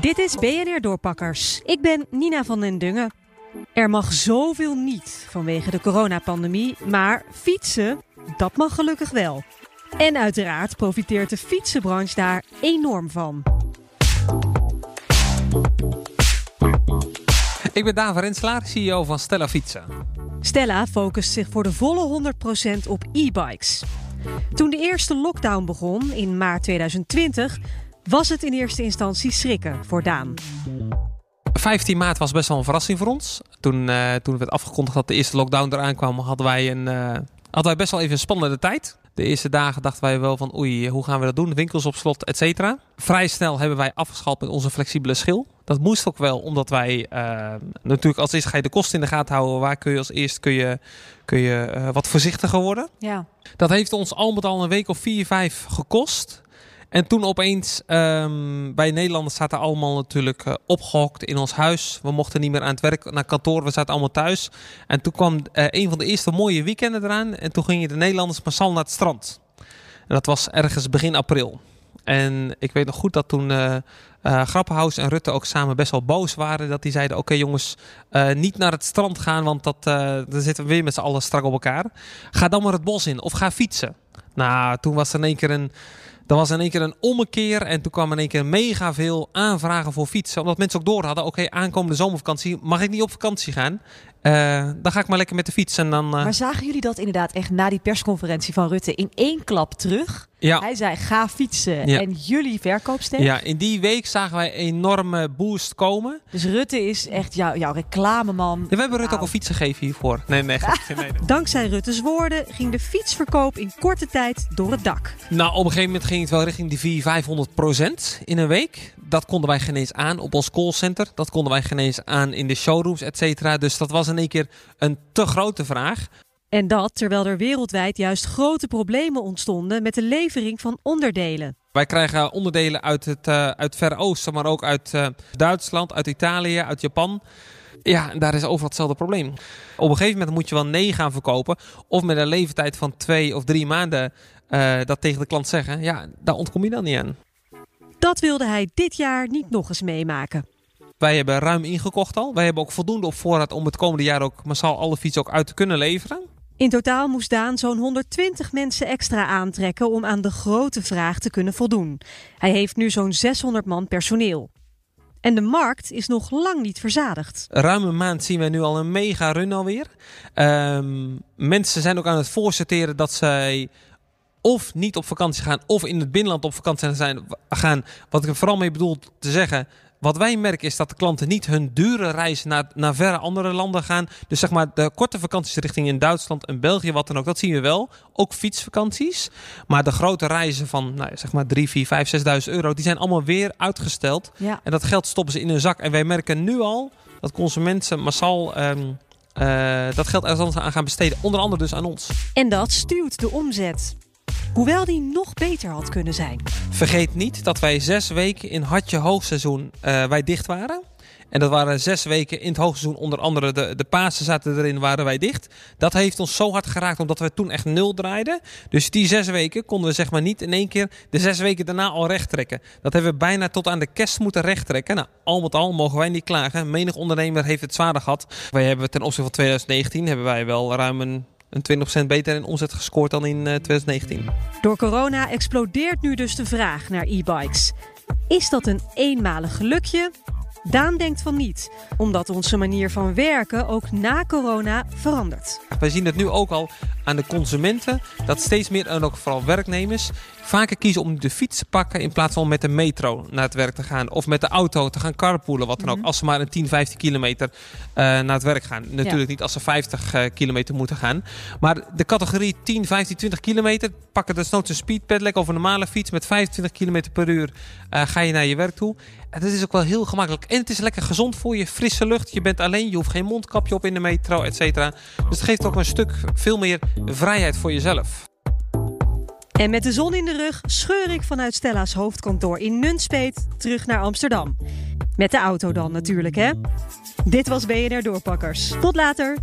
Dit is BNR Doorpakkers. Ik ben Nina van den Dungen. Er mag zoveel niet vanwege de coronapandemie, maar fietsen, dat mag gelukkig wel. En uiteraard profiteert de fietsenbranche daar enorm van. Ik ben Daan Renslaar, CEO van Stella Fietsen. Stella focust zich voor de volle 100% op e-bikes. Toen de eerste lockdown begon in maart 2020, was het in eerste instantie schrikken voor Daan. 15 maart was best wel een verrassing voor ons. Toen, uh, toen werd afgekondigd dat de eerste lockdown eraan kwam, hadden wij, een, uh, hadden wij best wel even een spannende tijd. De eerste dagen dachten wij wel van oei, hoe gaan we dat doen? Winkels op slot, et cetera. Vrij snel hebben wij afgeschaald met onze flexibele schil. Dat moest ook wel, omdat wij uh, natuurlijk als eerst ga je de kosten in de gaten houden. Waar kun je als eerst kun je, kun je uh, wat voorzichtiger worden. Ja. Dat heeft ons al met al een week of vier, vijf gekost. En toen opeens, um, bij Nederlanders zaten allemaal natuurlijk uh, opgehokt in ons huis. We mochten niet meer aan het werk, naar kantoor, we zaten allemaal thuis. En toen kwam uh, een van de eerste mooie weekenden eraan. En toen gingen de Nederlanders massaal naar het strand. En dat was ergens begin april. En ik weet nog goed dat toen uh, uh, Grappenhaus en Rutte ook samen best wel boos waren. Dat die zeiden, oké jongens, niet naar het strand gaan, want dat, dan zitten we weer met z'n allen strak op elkaar. Ga dan maar het bos in of ga fietsen. Nou, toen was er in één keer een... Dan was in één keer een ommekeer en toen kwam in één keer mega veel aanvragen voor fietsen. Omdat mensen ook door hadden, oké, aankomende zomervakantie mag ik niet op vakantie gaan. Uh, dan ga ik maar lekker met de fiets en dan... Uh... Maar zagen jullie dat inderdaad echt na die persconferentie van Rutte in één klap terug? Ja. Hij zei ga fietsen ja. en jullie verkoopsteeg? Ja, in die week zagen wij een enorme boost komen. Dus Rutte is echt jou, jouw reclameman. Ja, we hebben Rutte nou. ook al fietsen gegeven hiervoor. Nee, nee, nee, nee. Dankzij Rutte's woorden ging de fietsverkoop in korte tijd door het dak. Nou, op een gegeven moment ging het wel richting die 400, 500 procent in een week. Dat konden wij geen eens aan op ons callcenter. Dat konden wij geen eens aan in de showrooms, et cetera. Dus dat was in één keer een te grote vraag. En dat terwijl er wereldwijd juist grote problemen ontstonden met de levering van onderdelen. Wij krijgen onderdelen uit het, uh, uit Verre Oosten, maar ook uit uh, Duitsland, uit Italië, uit Japan. Ja, en daar is overal hetzelfde probleem. Op een gegeven moment moet je wel nee gaan verkopen. Of met een leeftijd van twee of drie maanden uh, dat tegen de klant zeggen. Ja, daar ontkom je dan niet aan. Dat wilde hij dit jaar niet nog eens meemaken. Wij hebben ruim ingekocht al. Wij hebben ook voldoende op voorraad om het komende jaar ook massaal alle fietsen ook uit te kunnen leveren. In totaal moest Daan zo'n 120 mensen extra aantrekken om aan de grote vraag te kunnen voldoen. Hij heeft nu zo'n 600 man personeel. En de markt is nog lang niet verzadigd. Ruim een maand zien we nu al een mega run alweer. Um, mensen zijn ook aan het voorsorteren dat zij of niet op vakantie gaan of in het binnenland op vakantie zijn, gaan. Wat ik er vooral mee bedoel te zeggen, wat wij merken is dat de klanten niet hun dure reizen naar, naar verre andere landen gaan. Dus zeg maar de korte vakanties richting in Duitsland en België, wat dan ook, dat zien we wel. Ook fietsvakanties. Maar de grote reizen van nou, zeg maar 3, 4, 5, 6.000 euro, die zijn allemaal weer uitgesteld. Ja. En dat geld stoppen ze in hun zak. En wij merken nu al dat consumenten massaal um, uh, dat geld ergens anders aan gaan besteden. Onder andere dus aan ons. En dat stuwt de omzet. Hoewel die nog beter had kunnen zijn. Vergeet niet dat wij zes weken in hartje hoogseizoen uh, wij dicht waren. En dat waren zes weken in het hoogseizoen. Onder andere de, de Pasen zaten erin, waren wij dicht. Dat heeft ons zo hard geraakt, omdat we toen echt nul draaiden. Dus die zes weken konden we zeg maar niet in één keer de zes weken daarna al recht trekken. Dat hebben we bijna tot aan de kerst moeten recht trekken. Nou, al met al mogen wij niet klagen. Menig ondernemer heeft het zwaarder gehad. Wij hebben ten opzichte van 2019 hebben wij wel ruim een een 20% beter in omzet gescoord dan in uh, 2019. Door corona explodeert nu dus de vraag naar e-bikes. Is dat een eenmalig gelukje? Daan denkt van niet, omdat onze manier van werken ook na corona verandert. Wij zien het nu ook al aan de consumenten, dat steeds meer en ook vooral werknemers vaker kiezen om de fiets te pakken in plaats van met de metro naar het werk te gaan. Of met de auto te gaan carpoolen, wat dan ook. Als ze maar een 10, 15 kilometer uh, naar het werk gaan. Natuurlijk ja. niet als ze 50 uh, kilometer moeten gaan. Maar de categorie 10, 15, 20 kilometer pakken desnoods een speedpedelec of een normale fiets met 25 kilometer per uur. Uh, ga je naar je werk toe. En dat is ook wel heel gemakkelijk. En het is lekker gezond voor je. Frisse lucht. Je bent alleen. Je hoeft geen mondkapje op in de metro, et cetera. Dus het geeft ook een stuk veel meer vrijheid voor jezelf. En met de zon in de rug scheur ik vanuit Stella's hoofdkantoor in Nunspeet terug naar Amsterdam. Met de auto dan natuurlijk, hè? Dit was BNR Doorpakkers. Tot later!